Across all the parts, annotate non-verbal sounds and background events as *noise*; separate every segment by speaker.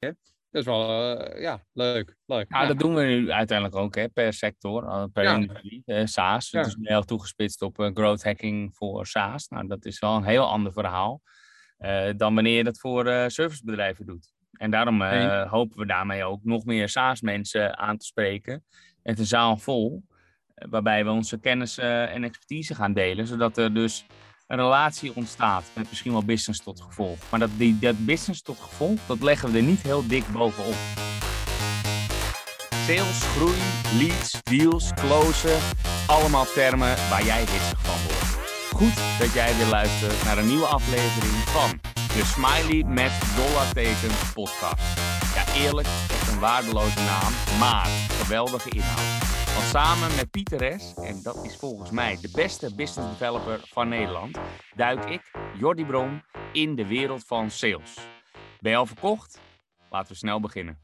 Speaker 1: Dat is wel, uh, ja, leuk. leuk.
Speaker 2: Ja,
Speaker 1: ja,
Speaker 2: dat doen we nu uiteindelijk ook, hè, per sector, per ja. industrie. SaaS, het is nu heel toegespitst op uh, growth hacking voor SaaS. Nou, dat is wel een heel ander verhaal dan wanneer je dat voor servicebedrijven doet. En daarom hopen we daarmee ook nog meer SaaS-mensen aan te spreken. Het een zaal vol, waarbij we onze kennis en expertise gaan delen, zodat er dus een relatie ontstaat met misschien wel business tot gevolg. Maar dat, die, dat business tot gevolg, dat leggen we er niet heel dik bovenop. Sales, groei, leads, deals, closen, allemaal termen waar jij hitsig van wordt. Goed dat jij weer luistert naar een nieuwe aflevering van de Smiley met dollartekens podcast. Ja, eerlijk, echt een waardeloze naam, maar geweldige inhoud. Samen met Pieter S., en dat is volgens mij de beste business developer van Nederland, duik ik, Jordi Bron, in de wereld van sales. Ben je al verkocht? Laten we snel beginnen.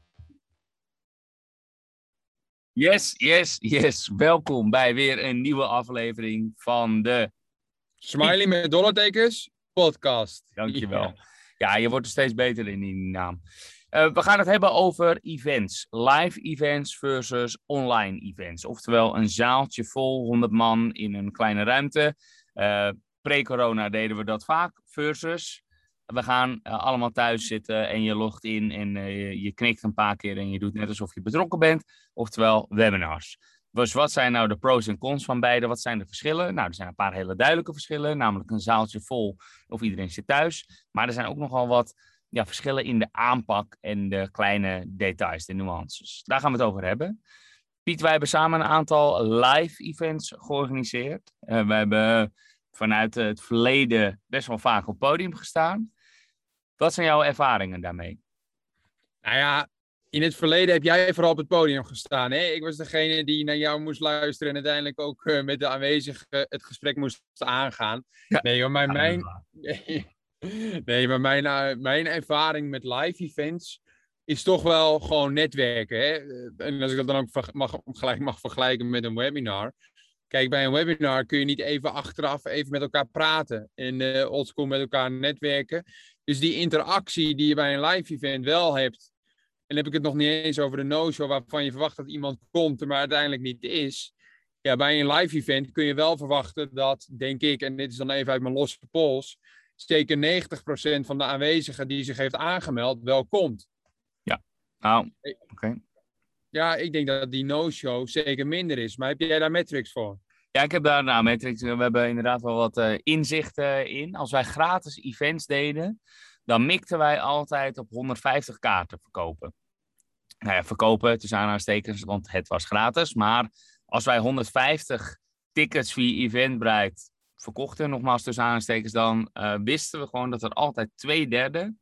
Speaker 2: Yes, yes, yes. Welkom bij weer een nieuwe aflevering van de...
Speaker 1: Smiley met dollartekens podcast.
Speaker 2: Dankjewel. Ja. ja, je wordt er steeds beter in die naam. Uh, we gaan het hebben over events. Live events versus online events. Oftewel een zaaltje vol, 100 man in een kleine ruimte. Uh, Pre-corona deden we dat vaak. Versus we gaan uh, allemaal thuis zitten en je logt in en je knikt een paar keer en je doet net alsof je betrokken bent. Oftewel webinars. Dus wat zijn nou de pros en cons van beide? Wat zijn de verschillen? Nou, er zijn een paar hele duidelijke verschillen. Namelijk een zaaltje vol of iedereen zit thuis. Maar er zijn ook nogal wat ja, verschillen in de aanpak en de kleine details, de nuances. Daar gaan we het over hebben. Piet, wij hebben samen een aantal live events georganiseerd. Uh, we hebben vanuit het verleden best wel vaak op podium gestaan. Wat zijn jouw ervaringen daarmee?
Speaker 1: Nou ja, in het verleden heb jij vooral op het podium gestaan. Hè? Ik was degene die naar jou moest luisteren en uiteindelijk ook uh, met de aanwezigen het gesprek moest aangaan. Ja. Nee, maar mijn, mijn, *laughs* Nee, maar mijn, uh, mijn ervaring met live events is toch wel gewoon netwerken. Hè? En als ik dat dan ook mag, gelijk mag vergelijken met een webinar. Kijk, bij een webinar kun je niet even achteraf even met elkaar praten en uh, oldschool met elkaar netwerken. Dus die interactie die je bij een live event wel hebt, en dan heb ik het nog niet eens over de no-show waarvan je verwacht dat iemand komt, maar uiteindelijk niet is. Ja, bij een live event kun je wel verwachten dat, denk ik, en dit is dan even uit mijn losse pols, zeker 90% van de aanwezigen die zich heeft aangemeld wel komt.
Speaker 2: Ja, nou, oké.
Speaker 1: Ja, ik denk dat die no-show zeker minder is. Maar heb jij daar metrics voor?
Speaker 2: Ja, ik heb daar nou, metrics. We hebben inderdaad wel wat uh, inzichten in. Als wij gratis events deden, dan mikten wij altijd op 150 kaarten verkopen. Nou ja, verkopen tussen aanhalingstekens, want het was gratis. Maar als wij 150 tickets via Eventbrite verkochten, nogmaals tussen aanstekens, dan uh, wisten we gewoon dat er altijd twee derde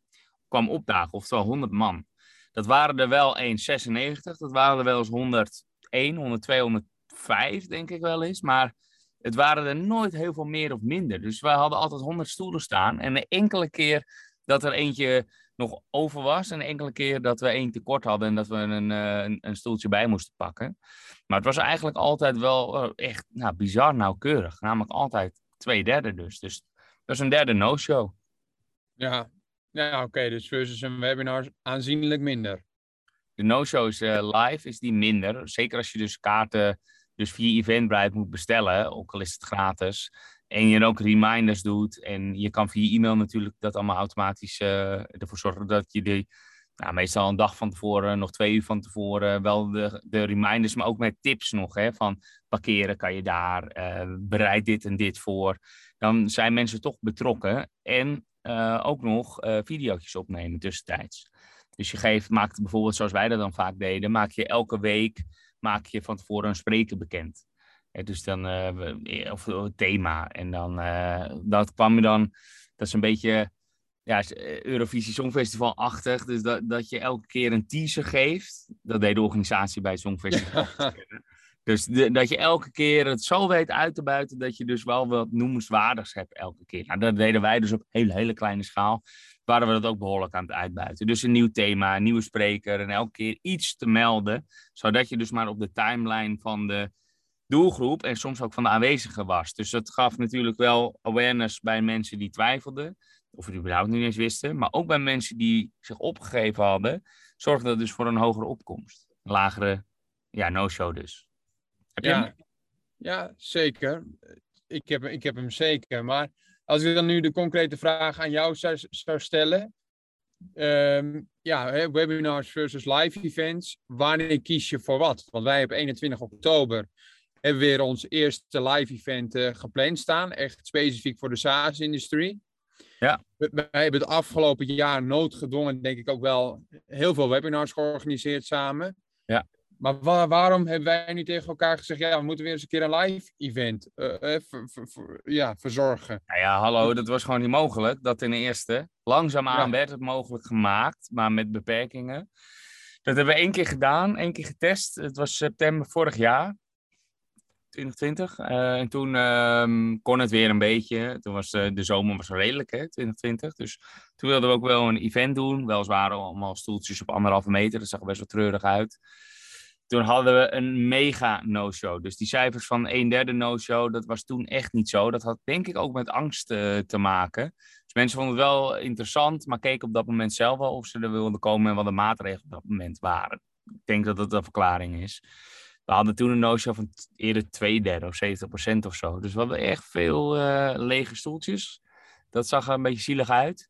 Speaker 2: kwam opdagen, oftewel 100 man. Dat waren er wel eens 96, dat waren er wel eens 101, 102, 105 denk ik wel eens, maar het waren er nooit heel veel meer of minder. Dus we hadden altijd 100 stoelen staan en de enkele keer dat er eentje nog over was en enkele keer dat we één tekort hadden en dat we een, eh, een, een stoeltje bij moesten pakken. Maar het was eigenlijk altijd wel uh, echt nou, bizar nauwkeurig. Namelijk altijd twee derde dus. Dus dat is een derde no-show.
Speaker 1: Ja, ja oké. Dus versus een webinar aanzienlijk minder.
Speaker 2: De no-shows uh, live is die minder. Zeker als je dus kaarten dus via Eventbrite moet bestellen, ook al is het gratis. En je ook reminders doet. En je kan via e-mail natuurlijk dat allemaal automatisch uh, ervoor zorgen dat je die nou, meestal een dag van tevoren, nog twee uur van tevoren, wel de, de reminders, maar ook met tips nog. Hè, van parkeren kan je daar, uh, bereid dit en dit voor. Dan zijn mensen toch betrokken en uh, ook nog uh, video's opnemen tussentijds. Dus je geeft, maakt bijvoorbeeld zoals wij dat dan vaak deden, maak je elke week maak je van tevoren een spreker bekend. dus dan, of thema. En dan, dat kwam je dan, dat is een beetje ja, eh, Eurovisie Songfestival-achtig. Dus dat, dat je elke keer een teaser geeft. Dat deed de organisatie bij het Songfestival. *laughs* dus dat je elke keer het zo weet uit te buiten dat je dus wel wat noemenswaardigs hebt elke keer. Nou, dat deden wij dus op hele, hele kleine schaal. Waren we dat ook behoorlijk aan het uitbuiten. Dus een nieuw thema, een nieuwe spreker en elke keer iets te melden. Zodat je dus maar op de timeline van de doelgroep en soms ook van de aanwezigen was. Dus dat gaf natuurlijk wel awareness bij mensen die twijfelden of het überhaupt niet eens wisten. Maar ook bij mensen die zich opgegeven hadden, zorgt dat dus voor een hogere opkomst. Een lagere ja, no-show dus. Heb je
Speaker 1: Ja,
Speaker 2: hem?
Speaker 1: ja zeker. Ik heb, ik heb hem zeker. Maar als ik dan nu de concrete vraag aan jou zou, zou stellen. ehm, ja, webinars versus live events. Wanneer kies je voor wat? Want wij op 21 oktober hebben weer ons eerste live event eh, gepland staan. Echt specifiek voor de SaaS-industrie.
Speaker 2: Ja.
Speaker 1: Wij hebben het afgelopen jaar noodgedwongen, denk ik ook wel, heel veel webinars georganiseerd samen.
Speaker 2: Ja.
Speaker 1: Maar wa- waarom hebben wij nu tegen elkaar gezegd, ja, we moeten weer eens een keer een live event eh, eh, ver- ver- ver- ja, verzorgen?
Speaker 2: Nou ja, hallo, dat was gewoon niet mogelijk. Dat ten eerste. Langzaamaan
Speaker 1: Ja.
Speaker 2: werd het mogelijk gemaakt, maar met beperkingen. Dat hebben we één keer gedaan, één keer getest. Het was september vorig jaar, 2020. Eh, en toen ehm, kon het weer een beetje. Toen was eh, de zomer was redelijk, hè, 2020. Dus toen wilden we ook wel een event doen. Weliswaar allemaal stoeltjes op anderhalve meter. Dat zag best wel treurig uit. Toen hadden we een mega no-show. Dus die cijfers van een derde no-show, dat was toen echt niet zo. Dat had denk ik ook met angst eh, te maken. Dus mensen vonden het wel interessant, maar keken op dat moment zelf wel of ze er wilden komen en wat de maatregelen op dat moment waren. Ik denk dat dat de verklaring is. We hadden toen een no-show van eerder twee derde of 70 procent of zo. Dus we hadden echt veel eh, lege stoeltjes. Dat zag er een beetje zielig uit.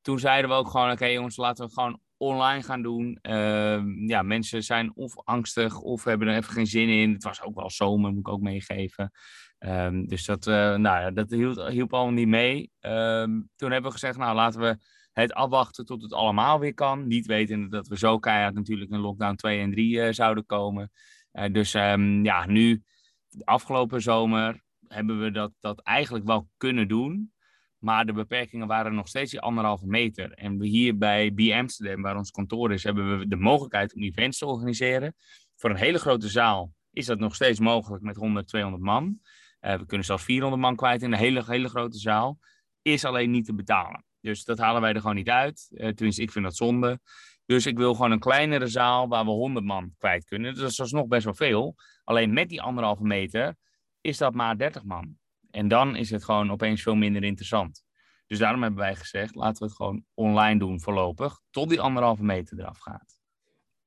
Speaker 2: Toen zeiden we ook gewoon, oké jongens, laten we gewoon online gaan doen. Ehm, ja, mensen zijn of angstig of hebben er even geen zin in. Het was ook wel zomer, moet ik ook meegeven. Ehm, dus dat, eh, nou, ja, dat hielp, hielp allemaal niet mee. Ehm, toen hebben we gezegd, nou laten we het afwachten tot het allemaal weer kan. Niet weten dat we zo keihard natuurlijk in lockdown 2 en 3 eh, zouden komen. Eh, dus ehm, ja, nu, de afgelopen zomer, hebben we dat, dat eigenlijk wel kunnen doen. Maar de beperkingen waren nog steeds die anderhalve meter. En we hier bij B Amsterdam, waar ons kantoor is, hebben we de mogelijkheid om events te organiseren. Voor een hele grote zaal is dat nog steeds mogelijk met 100, 200 man. Eh, we kunnen zelfs 400 man kwijt in een hele, hele grote zaal. Is alleen niet te betalen. Dus dat halen wij er gewoon niet uit. Eh, tenminste, ik vind dat zonde. Dus ik wil gewoon een kleinere zaal waar we 100 man kwijt kunnen. Dus dat is nog best wel veel. Alleen met die anderhalve meter is dat maar 30 man. En dan is het gewoon opeens veel minder interessant. Dus daarom hebben wij gezegd, laten we het gewoon online doen voorlopig. Tot die anderhalve meter eraf gaat.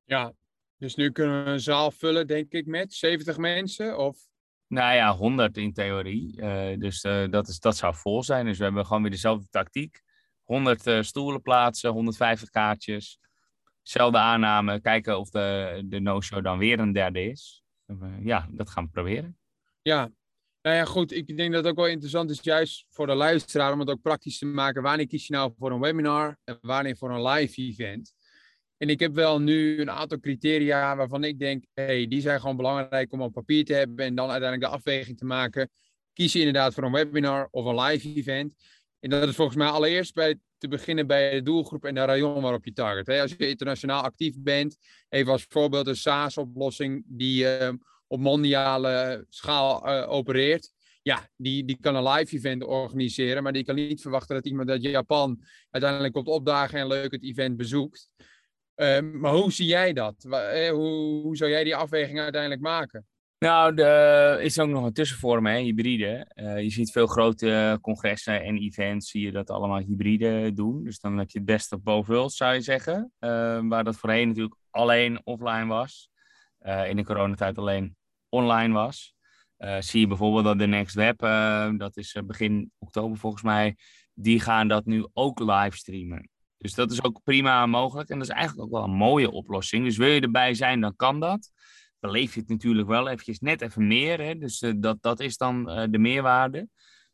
Speaker 1: Ja, dus nu kunnen we een zaal vullen, denk ik, met 70 mensen. Of
Speaker 2: Nou ja, 100 in theorie. Eh, dus eh, dat, is, dat zou vol zijn. Dus we hebben gewoon weer dezelfde tactiek. 100 eh, stoelen plaatsen, 150 kaartjes. Zelfde aanname. Kijken of de, de no-show dan weer een derde is. Eh, ja, dat gaan we proberen.
Speaker 1: Ja, nou ja, goed. Ik denk dat het ook wel interessant is, juist voor de luisteraar, om het ook praktisch te maken. Wanneer kies je nou voor een webinar en wanneer voor een live event? En ik heb wel nu een aantal criteria waarvan ik denk, hey, die zijn gewoon belangrijk om op papier te hebben en dan uiteindelijk de afweging te maken. Kies je inderdaad voor een webinar of een live event? En dat is volgens mij allereerst bij, beginnen bij de doelgroep en de rayon waarop je target. Als je internationaal actief bent, even als voorbeeld een SaaS-oplossing die eh, op mondiale schaal eh, opereert. Ja, die, die kan een live event organiseren, maar die kan niet verwachten dat iemand uit Japan uiteindelijk komt opdagen en leuk het event bezoekt. Eh, maar hoe zie jij dat? Eh, hoe, hoe zou jij die afweging uiteindelijk maken?
Speaker 2: Nou, er is ook nog een tussenvorm, hè, hybride. Eh, je ziet veel grote congressen en events, zie je dat allemaal hybride doen. Dus dan heb je het beste bovenvult, zou je zeggen. Eh, waar dat voorheen natuurlijk alleen offline was. Eh, in de coronatijd alleen online was. Zie je bijvoorbeeld dat de Next Web, dat is begin oktober volgens mij, die gaan dat nu ook livestreamen. Dus dat is ook prima mogelijk. En dat is eigenlijk ook wel een mooie oplossing. Dus wil je erbij zijn, dan kan dat beleef je het natuurlijk wel eventjes net even meer. Hè? Dus eh, dat, dat is dan eh, de meerwaarde.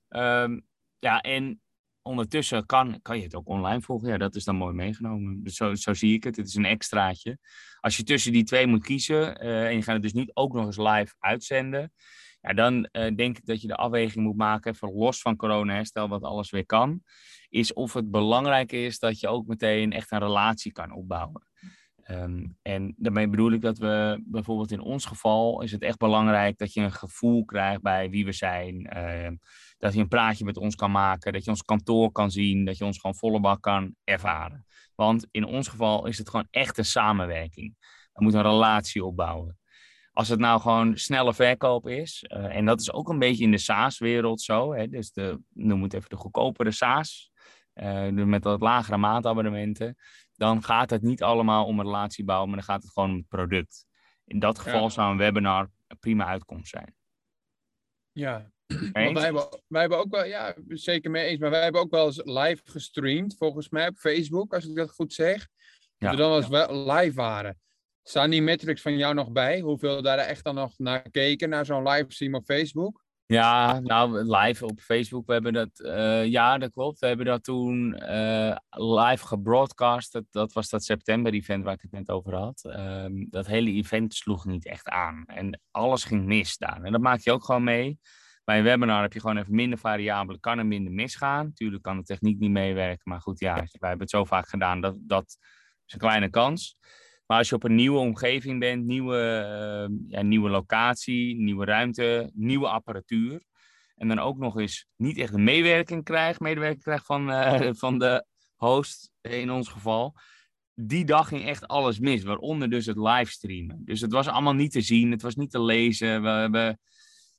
Speaker 2: Ehm, ja, en ondertussen kan, kan je het ook online volgen. Ja, dat is dan mooi meegenomen. Dus zo, zo zie ik het. Het is een extraatje. Als je tussen die twee moet kiezen eh, en je gaat het dus niet ook nog eens live uitzenden. Ja, dan denk ik dat je de afweging moet maken, even los van corona, hè, stel dat alles weer kan, is of het belangrijk is dat je ook meteen echt een relatie kan opbouwen. Ehm, en daarmee bedoel ik dat we bijvoorbeeld in ons geval is het echt belangrijk dat je een gevoel krijgt bij wie we zijn. ehm, dat je een praatje met ons kan maken, dat je ons kantoor kan zien, dat je ons gewoon volle bak kan ervaren. Want in ons geval is het gewoon echt een samenwerking. We moeten een relatie opbouwen. Als het nou gewoon snelle verkoop is, eh, en dat is ook een beetje in de SaaS-wereld zo, hè, dus de, noem het even de goedkopere SaaS, eh, met wat lagere maandabonnementen, dan gaat het niet allemaal om een relatie bouwen, maar dan gaat het gewoon om het product. In dat geval zou een webinar een prima uitkomst zijn.
Speaker 1: Ja, wij hebben, wij hebben ook wel, ja, zeker mee eens, maar wij hebben ook wel eens live gestreamd, volgens mij op Facebook, als ik dat goed zeg. Ja. Dat we dan wel eens live waren. Staan die metrics van jou nog bij? Hoeveel daar echt dan nog naar keken, naar zo'n livestream op Facebook?
Speaker 2: Ja, nou, live op Facebook, we hebben dat, uh, ja, dat klopt. We hebben dat toen uh, live gebroadcast. Dat, dat was dat september-event waar ik het net over had. Um, dat hele event sloeg niet echt aan. En alles ging mis daar. En dat maak je ook gewoon mee. Bij een webinar heb je gewoon even minder variabelen. Kan er minder misgaan. Tuurlijk kan de techniek niet meewerken. Maar goed, ja, wij hebben het zo vaak gedaan. Dat, dat is een kleine kans. Maar als je op een nieuwe omgeving bent, nieuwe, uh, ja, nieuwe locatie, nieuwe ruimte, nieuwe apparatuur. En dan ook nog eens niet echt een meewerking krijgt, medewerking krijgt van, uh, *laughs* van de host in ons geval. Die dag ging echt alles mis, waaronder dus het livestreamen. Dus het was allemaal niet te zien, het was niet te lezen. We, we,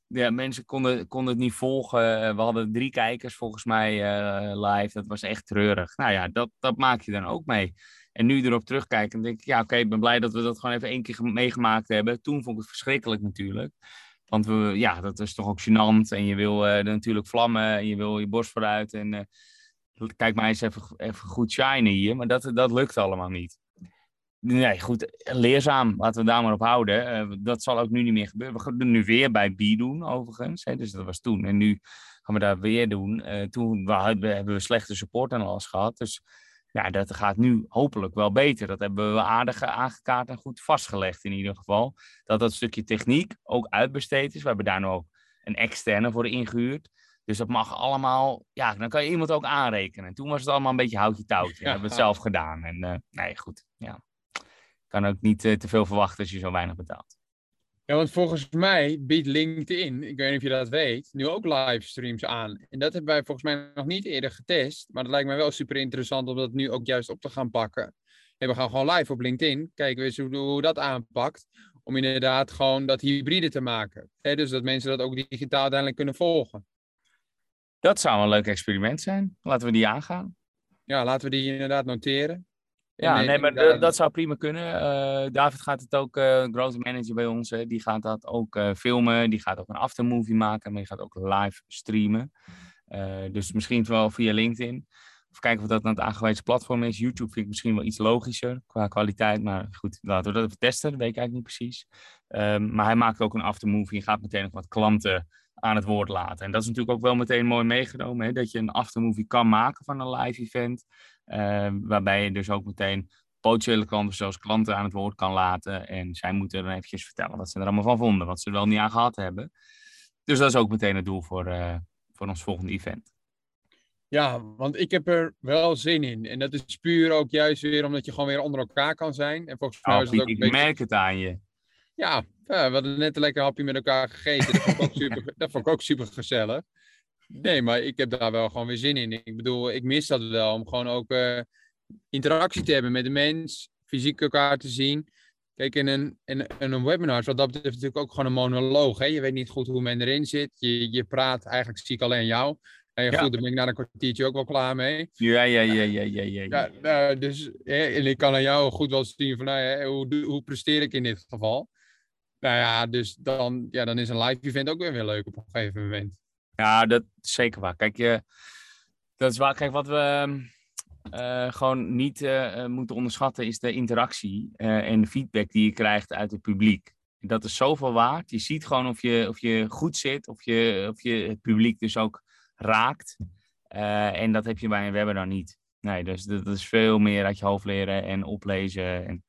Speaker 2: ja, mensen konden, konden het niet volgen. We hadden drie kijkers volgens mij uh, live. Dat was echt treurig. Nou ja, dat, dat maak je dan ook mee. En nu erop terugkijken, denk ik, ja, oké, ik ben blij dat we dat gewoon even één keer meegemaakt hebben. Toen vond ik het verschrikkelijk natuurlijk. Want we, ja, dat is toch ook gênant. En je wil uh, natuurlijk vlammen en je wil je borst vooruit. En uh, kijk maar eens even, even goed shinen hier. Maar dat, dat lukt allemaal niet. Nee, goed, leerzaam. Laten we daar maar op houden. Uh, dat zal ook nu niet meer gebeuren. We gaan het nu weer bij B doen, overigens. Hè, dus dat was toen. En nu gaan we daar weer doen. toen we, hebben we slechte support en alles gehad. Dus ja, dat gaat nu hopelijk wel beter. Dat hebben we aardig aangekaart en goed vastgelegd in ieder geval. Dat dat stukje techniek ook uitbesteed is. We hebben daar nu ook een externe voor ingehuurd. Dus dat mag allemaal, ja, dan kan je iemand ook aanrekenen. Toen was het allemaal een beetje houtje touwtje. Ja. We hebben het zelf gedaan. En uh, nee, goed, ja. Kan ook niet uh, te veel verwachten als je zo weinig betaalt.
Speaker 1: Ja, want volgens mij biedt LinkedIn, ik weet niet of je dat weet, nu ook livestreams aan. En dat hebben wij volgens mij nog niet eerder getest. Maar dat lijkt mij wel super interessant om dat nu ook juist op te gaan pakken. En we gaan gewoon live op LinkedIn. Kijken we eens hoe, hoe dat aanpakt. Om inderdaad gewoon dat hybride te maken. dus dat mensen dat ook digitaal uiteindelijk kunnen volgen.
Speaker 2: Dat zou een leuk experiment zijn. Laten we die aangaan.
Speaker 1: Ja, laten we die inderdaad noteren.
Speaker 2: Ja, nee, maar dat zou prima kunnen. Uh, David gaat het ook, uh, growth manager bij ons, hè, die gaat dat ook uh, filmen. Die gaat ook een aftermovie maken, maar die gaat ook live streamen. dus misschien wel via LinkedIn. Of kijken of dat dan het aangewezen platform is. YouTube vind ik misschien wel iets logischer qua kwaliteit. Maar goed, laten we dat even testen. Dat weet ik eigenlijk niet precies. Um, maar hij maakt ook een aftermovie en gaat meteen nog wat klanten aan het woord laten. En dat is natuurlijk ook wel meteen mooi meegenomen. Hè? Dat je een aftermovie kan maken van een live event. Ehm, waarbij je dus ook meteen potentiële klanten zoals klanten aan het woord kan laten. En zij moeten dan eventjes vertellen wat ze er allemaal van vonden. Wat ze er wel niet aan gehad hebben. Dus dat is ook meteen het doel voor, uh, voor ons volgende event.
Speaker 1: Ja, want ik heb er wel zin in. En dat is puur ook juist weer omdat je gewoon weer onder elkaar kan zijn. En volgens mij
Speaker 2: oh,
Speaker 1: is het ook
Speaker 2: ik beetje... merk het aan je.
Speaker 1: Ja, we hadden net een lekker hapje met elkaar gegeten. Dat vond ik ook *laughs* super, dat vond ik ook super gezellig. Nee, maar ik heb daar wel gewoon weer zin in. Ik bedoel, ik mis dat wel om gewoon ook uh, interactie te hebben met de mens, fysiek elkaar te zien. Kijk, in een, in, een webinar is wat dat betreft natuurlijk ook gewoon een monoloog. Hè? Je weet niet goed hoe men erin zit. Je, je praat, eigenlijk zie ik alleen jou. En ja. goed, daar ben ik na een kwartiertje ook wel klaar mee.
Speaker 2: Ja, ja, ja, ja, ja. ja,
Speaker 1: ja. nou, dus, hè, en ik kan aan jou goed wel zien van, nou, hè, hoe, hoe presteer ik in dit geval? Nou ja, dus dan, ja, dan is een live event ook weer, weer leuk op een gegeven moment.
Speaker 2: Ja, dat is zeker waar. Kijk, je, dat is waar. Kijk, wat we uh, gewoon niet uh, moeten onderschatten is de interactie uh, en de feedback die je krijgt uit het publiek. Dat is zoveel waard. Je ziet gewoon of je, of je goed zit, of je, of je het publiek dus ook raakt. en dat heb je bij een webinar niet. Nee, dus dat, dat, is veel meer uit je hoofd leren en oplezen. En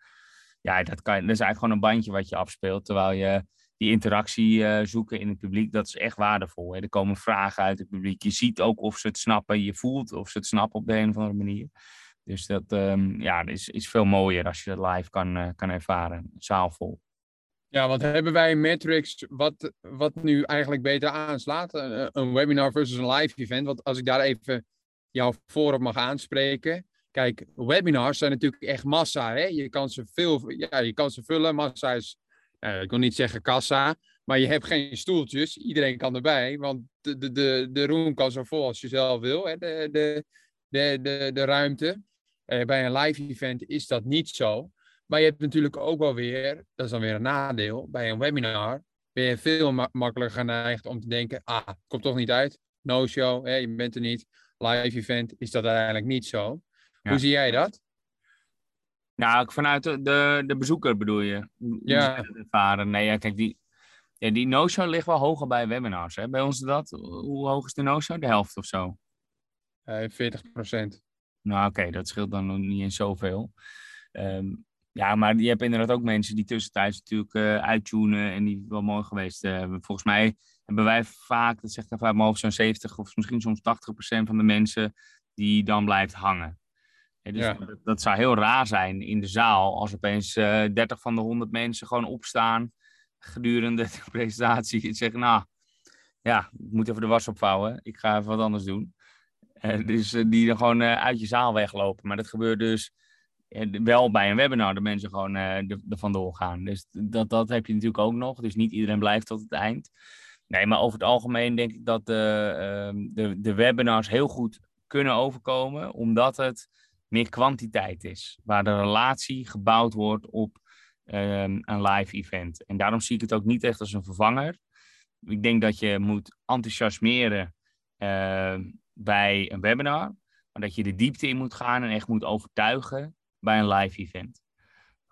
Speaker 2: ja, dat, kan, dat is eigenlijk gewoon een bandje wat je afspeelt. Terwijl je die interactie uh, zoeken in het publiek, dat is echt waardevol. Hè? Er komen vragen uit het publiek. Je ziet ook of ze het snappen. Je voelt of ze het snappen op de een of andere manier. Dus dat um, ja, is, is veel mooier als je dat live kan, uh, kan ervaren. Zaalvol.
Speaker 1: Ja, want hebben wij metrics wat, wat nu eigenlijk beter aanslaat? Een, een webinar versus een live event. Want als ik daar even jou voor op mag aanspreken. Kijk, webinars zijn natuurlijk echt massa. Hè? Je, kan ze veel, ja, je kan ze vullen. Massa is ik wil niet zeggen kassa, maar je hebt geen stoeltjes. Iedereen kan erbij, want de, de, de, de room kan zo vol als je zelf wil, hè, de, de, de, de, de ruimte. Eh, bij een live event is dat niet zo. Maar je hebt natuurlijk ook wel weer, dat is dan weer een nadeel, bij een webinar ben je veel makkelijker geneigd om te denken, ah, komt toch niet uit, no show, hè, je bent er niet, live event, is dat eigenlijk niet zo. Hoe zie jij dat?
Speaker 2: Nou, vanuit de, de, de bezoeker bedoel je?
Speaker 1: Ja.
Speaker 2: Ervaren. Nee, ja, kijk, die, ja, die no-show ligt wel hoger bij webinars. Hè? Bij ons is dat, hoe hoog is de no-show? De helft of zo?
Speaker 1: Uh, 40 procent.
Speaker 2: Nou, oké, dat scheelt dan nog niet in zoveel. Um, ja, maar je hebt inderdaad ook mensen die tussentijds natuurlijk uh, uittunen en die wel mooi geweest uh, Volgens mij hebben wij vaak, dat zegt even uit mijn hoofd, zo'n 70 of misschien soms 80 procent van de mensen die dan blijft hangen. Dus ja. dat, dat, zou heel raar zijn in de zaal als opeens uh, eh, 30 van de 100 mensen gewoon opstaan gedurende *laughs* de presentatie en zeggen, nou, ja, ik moet even de was opvouwen, ik ga even wat anders doen. dus die dan gewoon uit je zaal weglopen. Maar dat gebeurt dus wel bij een webinar de mensen gewoon er vandoor gaan. Dus dat, dat heb je natuurlijk ook nog. Dus niet iedereen blijft tot het eind. Nee, maar over het algemeen denk ik dat de, uh, de, de webinars heel goed kunnen overkomen, omdat het meer kwantiteit is. Waar de relatie gebouwd wordt op um, een live event. En daarom zie ik het ook niet echt als een vervanger. Ik denk dat je moet enthousiasmeren uh, bij een webinar. Maar dat je de diepte in moet gaan en echt moet overtuigen bij een live event.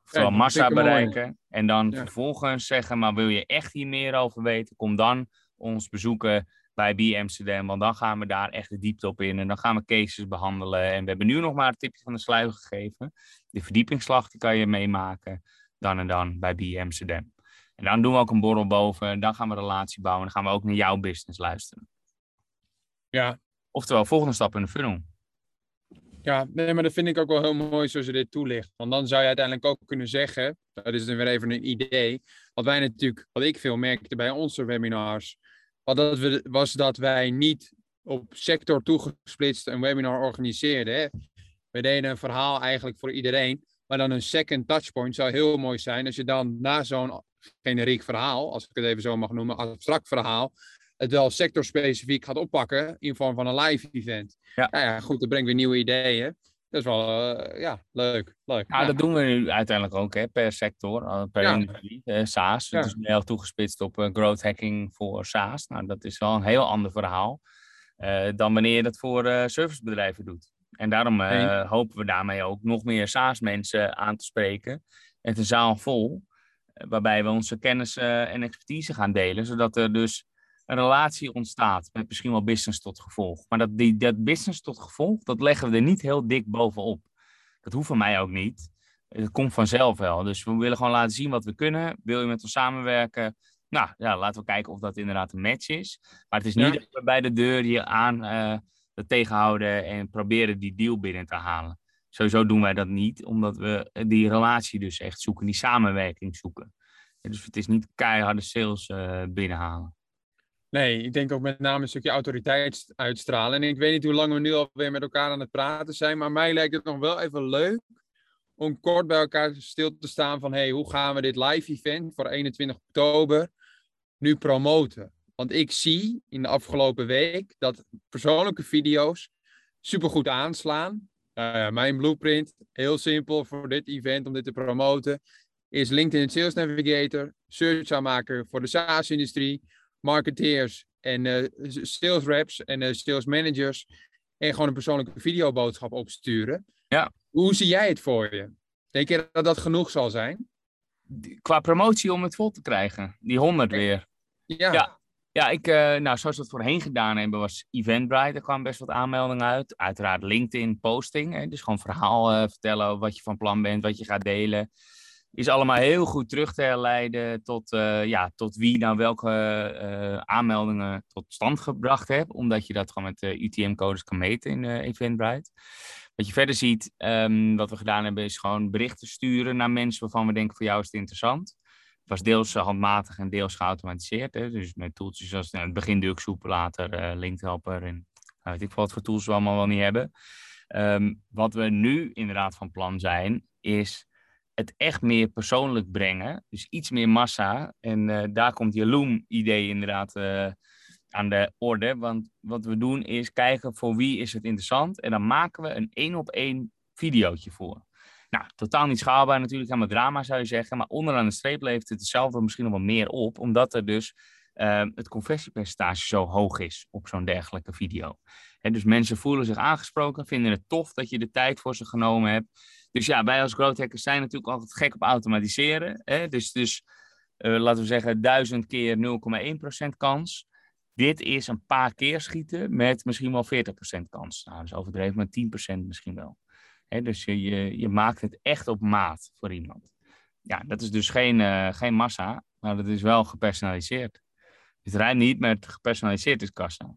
Speaker 2: Vooral massa bereiken. En dan vervolgens zeggen, maar wil je echt hier meer over weten? Kom dan ons bezoeken bij B Amsterdam. Want dan gaan we daar echt de diepte op in. En dan gaan we cases behandelen. En we hebben nu nog maar een tipje van de sluier gegeven. De verdiepingsslag die kan je meemaken. Dan en dan bij B Amsterdam. En dan doen we ook een borrel boven. Dan gaan we relatie bouwen. En dan gaan we ook naar jouw business luisteren.
Speaker 1: Ja.
Speaker 2: Oftewel, volgende stap in de funnel.
Speaker 1: Ja, nee, maar dat vind ik ook wel heel mooi zoals je dit toelicht. Want dan zou je uiteindelijk ook kunnen zeggen, dat is dan weer even een idee, wat wij natuurlijk, wat ik veel merkte bij onze webinars, dat we, was dat wij niet op sector toegesplitst een webinar organiseerden. Hè. We deden een verhaal eigenlijk voor iedereen, maar dan een second touchpoint zou heel mooi zijn als je dan na zo'n generiek verhaal, als ik het even zo mag noemen, abstract verhaal, het wel sectorspecifiek gaat oppakken in vorm van een live event. Ja, nou ja goed, dat brengt weer nieuwe ideeën. Dat is wel, uh, ja, leuk. leuk.
Speaker 2: Ja, dat doen we nu uiteindelijk ook, hè, per sector, eh, per ja. industrie. SaaS, ja. het is heel toegespitst op uh, growth hacking voor SaaS. Nou, dat is wel een heel ander verhaal dan wanneer je dat voor servicebedrijven doet. En daarom hopen we daarmee ook nog meer SaaS-mensen aan te spreken. Het een zaal vol, waarbij we onze kennis en expertise gaan delen, zodat er dus een relatie ontstaat met misschien wel business tot gevolg. Maar dat, die, dat business tot gevolg, dat leggen we er niet heel dik bovenop. Dat hoeft van mij ook niet. Het komt vanzelf wel. Dus we willen gewoon laten zien wat we kunnen. Wil je met ons samenwerken? Nou, ja, laten we kijken of dat inderdaad een match is. Maar het is niet dat we bij de deur je aan uh, tegenhouden en proberen die deal binnen te halen. Sowieso doen wij dat niet, omdat we die relatie dus echt zoeken, die samenwerking zoeken. Dus het is niet keiharde sales uh, binnenhalen.
Speaker 1: Nee, ik denk ook met name een stukje autoriteit uitstralen. En ik weet niet hoe lang we nu alweer met elkaar aan het praten zijn, maar mij lijkt het nog wel even leuk om kort bij elkaar stil te staan van hey, hoe gaan we dit live event voor 21 oktober nu promoten? Want ik zie in de afgelopen week dat persoonlijke video's supergoed aanslaan. Uh, mijn blueprint, heel simpel voor dit event om dit te promoten, is LinkedIn Sales Navigator, search aanmaken voor de SaaS-industrie, marketeers en uh, sales reps en uh, sales managers en gewoon een persoonlijke videoboodschap opsturen.
Speaker 2: Ja.
Speaker 1: Hoe zie jij het voor je? Denk je dat dat genoeg zal zijn?
Speaker 2: Qua promotie om het vol te krijgen, die 100 weer.
Speaker 1: Ja.
Speaker 2: ja. Ja, ik, uh, nou, zoals we het voorheen gedaan hebben, was Eventbrite. Er kwamen best wat aanmeldingen uit. Uiteraard LinkedIn posting. Hè? Dus gewoon verhaal vertellen wat je van plan bent, wat je gaat delen is allemaal heel goed terug te herleiden tot, uh, ja, tot wie nou welke uh, aanmeldingen tot stand gebracht heeft. Omdat je dat gewoon met de UTM-codes kan meten in uh, Eventbrite. Wat je verder ziet, um, wat we gedaan hebben, is gewoon berichten sturen naar mensen waarvan we denken voor jou is het interessant. Het was deels handmatig en deels geautomatiseerd. Hè? Dus met tooltjes zoals nou, het begin Ducksoep, later Linkhelper en nou, weet ik wat voor tools we allemaal wel niet hebben. Um, wat we nu inderdaad van plan zijn, is het echt meer persoonlijk brengen. Dus iets meer massa. En uh, daar komt je Loom-idee inderdaad uh, aan de orde. Want wat we doen is kijken voor wie is het interessant. En dan maken we een één op één videootje voor. Nou, totaal niet schaalbaar natuurlijk, helemaal drama zou je zeggen. Maar onderaan de streep levert het hetzelfde misschien nog wel meer op, omdat er dus uh, het conversiepercentage zo hoog is op zo'n dergelijke video. dus mensen voelen zich aangesproken, vinden het tof dat je de tijd voor ze genomen hebt. Dus ja, wij als growth hackers zijn natuurlijk altijd gek op automatiseren. Hè? Dus, dus uh, laten we zeggen 1000 keer 0,1% kans. Dit is een paar keer schieten met misschien wel 40% kans. Nou, dat is overdreven, maar 10% misschien wel. Dus je, je, maakt het echt op maat voor iemand. Ja, dat is dus geen, uh, geen massa, maar dat is wel gepersonaliseerd. Het rijdt niet, maar het gepersonaliseerd is kassa.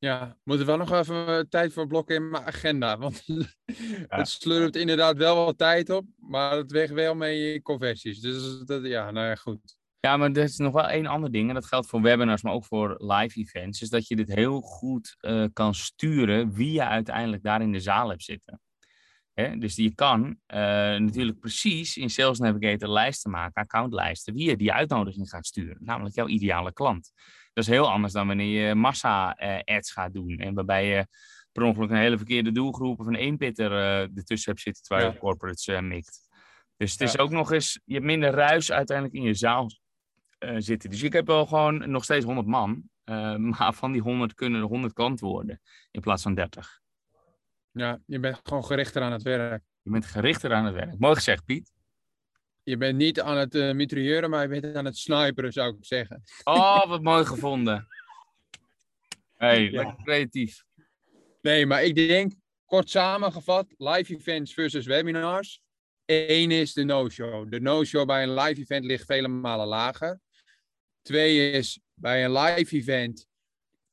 Speaker 1: Ja, moeten we wel nog even tijd voor blokken in mijn agenda. *laughs* Want het slurpt inderdaad wel wat tijd op, maar het weegt wel mee je conversies. Dus dat, ja, nou ja, goed.
Speaker 2: Ja, maar er is nog wel één ander ding, en dat geldt voor webinars, maar ook voor live events, is dat je dit heel goed uh, kan sturen wie je uiteindelijk daar in de zaal hebt zitten. Hè? Dus je kan uh, natuurlijk precies in Sales Navigator lijsten maken, accountlijsten, wie je die uitnodiging gaat sturen, namelijk jouw ideale klant. Dat is heel anders dan wanneer je massa-ads uh, gaat doen en waarbij je per ongeluk een hele verkeerde doelgroep of een eenpitter uh, ertussen hebt zitten terwijl je ja. corporates uh, mikt. Dus het is ook nog eens, je hebt minder ruis uiteindelijk in je zaal zitten. Dus ik heb wel gewoon nog steeds 100 man, *laughs* maar van die 100 kunnen er 100 klant worden in plaats van 30.
Speaker 1: Ja, je bent gewoon gerichter aan het werk.
Speaker 2: Je bent gerichter aan het werk. Mooi gezegd, Piet.
Speaker 1: Je bent niet aan het uh, mitrailleuren, maar je bent aan het sniperen, zou ik zeggen.
Speaker 2: Oh, wat mooi gevonden. hey, ja. lekker creatief.
Speaker 1: Nee, maar ik denk, kort samengevat, live events versus webinars. Eén is de no-show. De no-show bij een live event ligt vele malen lager. Twee is, bij een live event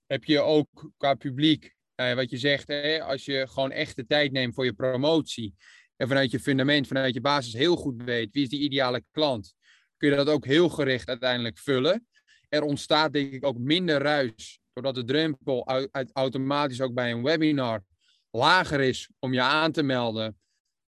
Speaker 1: heb je ook qua publiek uh, wat je zegt, hè, als je gewoon echt de tijd neemt voor je promotie en vanuit je fundament, vanuit je basis heel goed weet wie is die ideale klant, kun je dat ook heel gericht uiteindelijk vullen. Er ontstaat denk ik ook minder ruis, doordat de drempel uit, automatisch ook bij een webinar lager is om je aan te melden.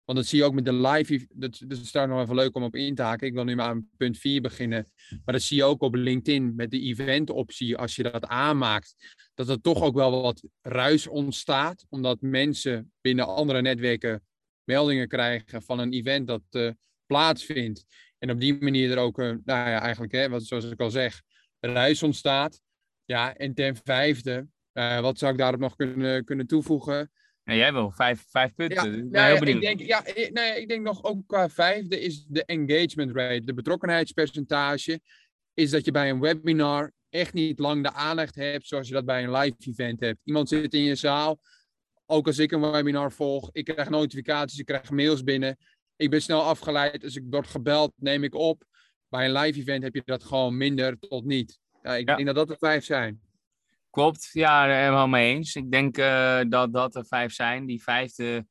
Speaker 1: Want dat zie je ook met de live. Dat, dat is daar nog even leuk om op in te haken. Ik wil nu maar aan punt 4 beginnen. Maar dat zie je ook op LinkedIn met de event-optie. Als je dat aanmaakt, dat er toch ook wel wat ruis ontstaat. Omdat mensen binnen andere netwerken meldingen krijgen van een event dat uh, plaatsvindt. En op die manier er ook, uh, nou ja, eigenlijk, hè, wat, zoals ik al zeg, ruis ontstaat. Ja, en ten vijfde, uh, wat zou ik daarop nog kunnen, kunnen toevoegen?
Speaker 2: En jij wil vijf, vijf punten.
Speaker 1: Ja, nou, heel benieuwd. Ik denk, ja, nee, ik denk nog ook qua vijfde is de engagement rate, de betrokkenheidspercentage. Is dat je bij een webinar echt niet lang de aandacht hebt zoals je dat bij een live event hebt. Iemand zit in je zaal. Ook als ik een webinar volg, ik krijg notificaties, ik krijg mails binnen. Ik ben snel afgeleid. Als ik word gebeld, neem ik op. Bij een live event heb je dat gewoon minder tot niet. Ja, ik denk dat dat de vijf zijn.
Speaker 2: Klopt, ja, helemaal mee eens. Ik denk uh, dat dat er vijf zijn. Die vijfde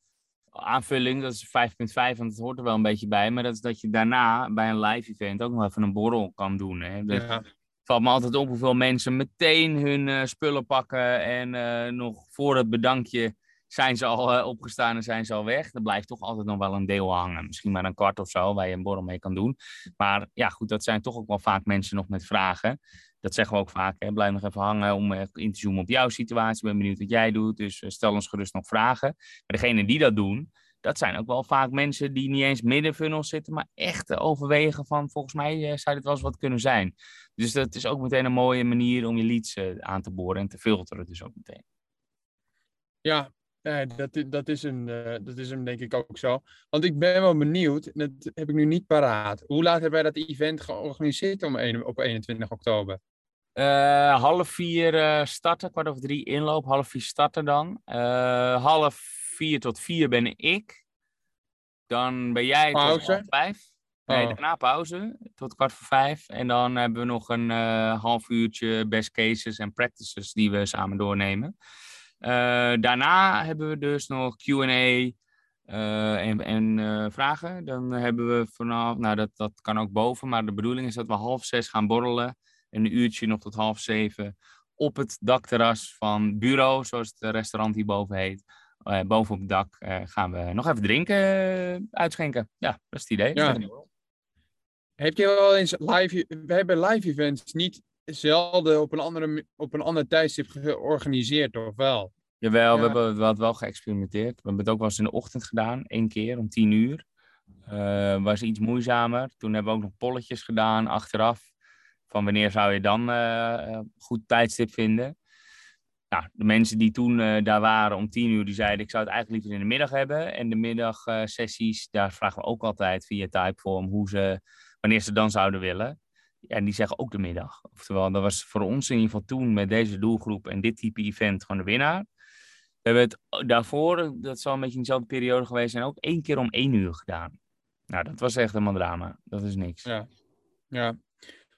Speaker 2: aanvulling, dat is 5.5, want het hoort er wel een beetje bij. Maar dat is dat je daarna bij een live event ook nog even een borrel kan doen. Hè? Ja. Het valt me altijd op hoeveel mensen meteen hun uh, spullen pakken. En uh, nog voor het bedankje zijn ze al opgestaan en zijn ze al weg. Er blijft toch altijd nog wel een deel hangen. Misschien maar een kwart of zo, waar je een borrel mee kan doen. Maar ja, goed, dat zijn toch ook wel vaak mensen nog met vragen dat zeggen we ook vaak. Hè? Blijf nog even hangen om in te zoomen op jouw situatie. Ik ben benieuwd wat jij doet. Dus eh, stel ons gerust nog vragen. Maar degene die dat doen, dat zijn ook wel vaak mensen die niet eens middenfunnel zitten, maar echt overwegen van volgens mij zou dit wel eens wat kunnen zijn. Dus dat is ook meteen een mooie manier om je leads aan te boren en te filteren dus ook meteen.
Speaker 1: Ja, dat, dat, is een, uh, dat is hem denk ik ook zo. Want ik ben wel benieuwd, dat heb ik nu niet paraat. Hoe laat hebben wij dat event georganiseerd om een, op 21 oktober?
Speaker 2: Uh, half vier uh, starten, kwart over drie inloop, half vier starten dan. Half vier tot vier ben ik. Dan ben jij
Speaker 1: pauze.
Speaker 2: tot vijf. Nee, oh. daarna pauze tot kwart voor vijf. En dan hebben we nog een half uurtje best cases en practices die we samen doornemen. Daarna hebben we dus nog Q&A en, en vragen. Dan hebben we vanaf, nou dat, dat kan ook boven, maar de bedoeling is dat we half zes gaan borrelen een uurtje nog tot half zeven op het dakterras van Bureau, zoals het restaurant hierboven heet. Uh, boven op het dak uh, gaan we nog even drinken uh, uitschenken. Ja, dat is het idee.
Speaker 1: Ja. Heb je wel eens live... We hebben live events niet zelden op een, andere, op een ander tijdstip georganiseerd, of wel?
Speaker 2: Jawel,
Speaker 1: Ja.
Speaker 2: we hebben wat wel geëxperimenteerd. We hebben het ook wel eens in de ochtend gedaan, één keer om tien uur. Eh was iets moeizamer. Toen hebben we ook nog polletjes gedaan achteraf. Van wanneer zou je dan eh, eh, goed tijdstip vinden? Nou, de mensen die toen eh, daar waren om tien uur, die zeiden ik zou het eigenlijk liever in de middag hebben. En de middagsessies, daar vragen we ook altijd via Typeform hoe ze, wanneer ze dan zouden willen. En die zeggen ook de middag. Oftewel, dat was voor ons in ieder geval toen met deze doelgroep en dit type event gewoon de winnaar. We hebben het daarvoor, dat zal een beetje in dezelfde periode geweest zijn, ook één keer om één uur gedaan. Nou, dat was echt helemaal drama. Dat is niks.
Speaker 1: Ja. Ja.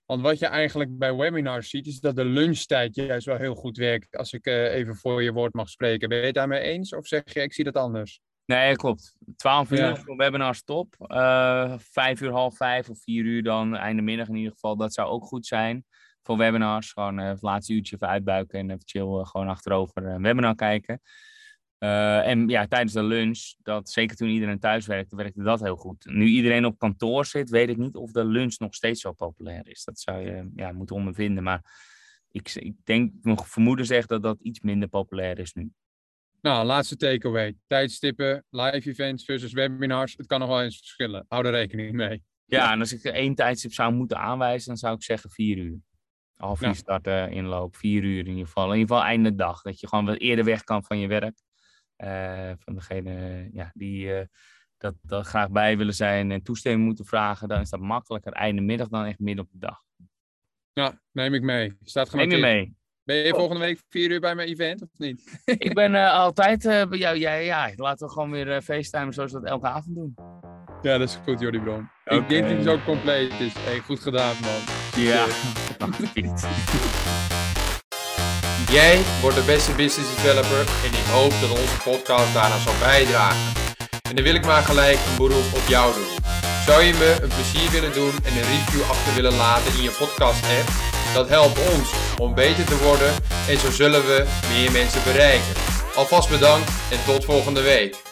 Speaker 1: Want wat je eigenlijk bij webinars ziet, is dat de lunchtijd juist wel heel goed werkt. Als ik eh, even voor je woord mag spreken. Ben je het daarmee eens? Of zeg je, ik zie dat anders?
Speaker 2: Nee, klopt. 12 uur
Speaker 1: Ja.
Speaker 2: voor webinars top. Eh vijf uur, half vijf of vier uur dan, einde middag in ieder geval. Dat zou ook goed zijn voor webinars. Gewoon eh, het laatste uurtje even uitbuiken en even chill eh, gewoon achterover een webinar kijken. En ja, tijdens de lunch, dat, zeker toen iedereen thuis werkte, werkte dat heel goed. Nu iedereen op kantoor zit, weet ik niet of de lunch nog steeds zo populair is. Dat zou je ja, moeten ondervinden. Maar ik, ik denk, mijn vermoeden zegt dat dat iets minder populair is nu.
Speaker 1: Nou, laatste takeaway. Tijdstippen, live events versus webinars. Het kan nog wel eens verschillen. Hou er rekening mee.
Speaker 2: Ja, en als ik er één tijdstip zou moeten aanwijzen, dan zou ik zeggen vier uur. Half uur
Speaker 1: Ja.
Speaker 2: starten, inloop, vier uur in ieder geval. In ieder geval einde dag. Dat je gewoon wat eerder weg kan van je werk. Eh, van degene ja, die eh, dat, dat graag bij willen zijn en toestemming moeten vragen. Dan is dat makkelijker einde middag dan echt midden op de dag.
Speaker 1: Ja, neem ik mee. Staat
Speaker 2: Neem je mee.
Speaker 1: Ben je volgende week vier uur bij mijn event of niet? *laughs*
Speaker 2: Ik ben eh, altijd eh, bij jou. Ja, ja, laten we gewoon weer facetimen zoals we dat elke avond doen.
Speaker 1: Ja, dat is goed, Jordi Bron. Ik denk dat hij zo compleet is. Hey, goed gedaan, man.
Speaker 2: Ja. *laughs* *laughs*
Speaker 1: Jij wordt de beste business developer en ik hoop dat onze podcast daaraan zal bijdragen. En dan wil ik maar gelijk een beroep op jou doen. Zou je me een plezier willen doen en een review achter willen laten in je podcast app? Dat helpt ons om beter te worden en zo zullen we meer mensen bereiken. Alvast bedankt en tot volgende week.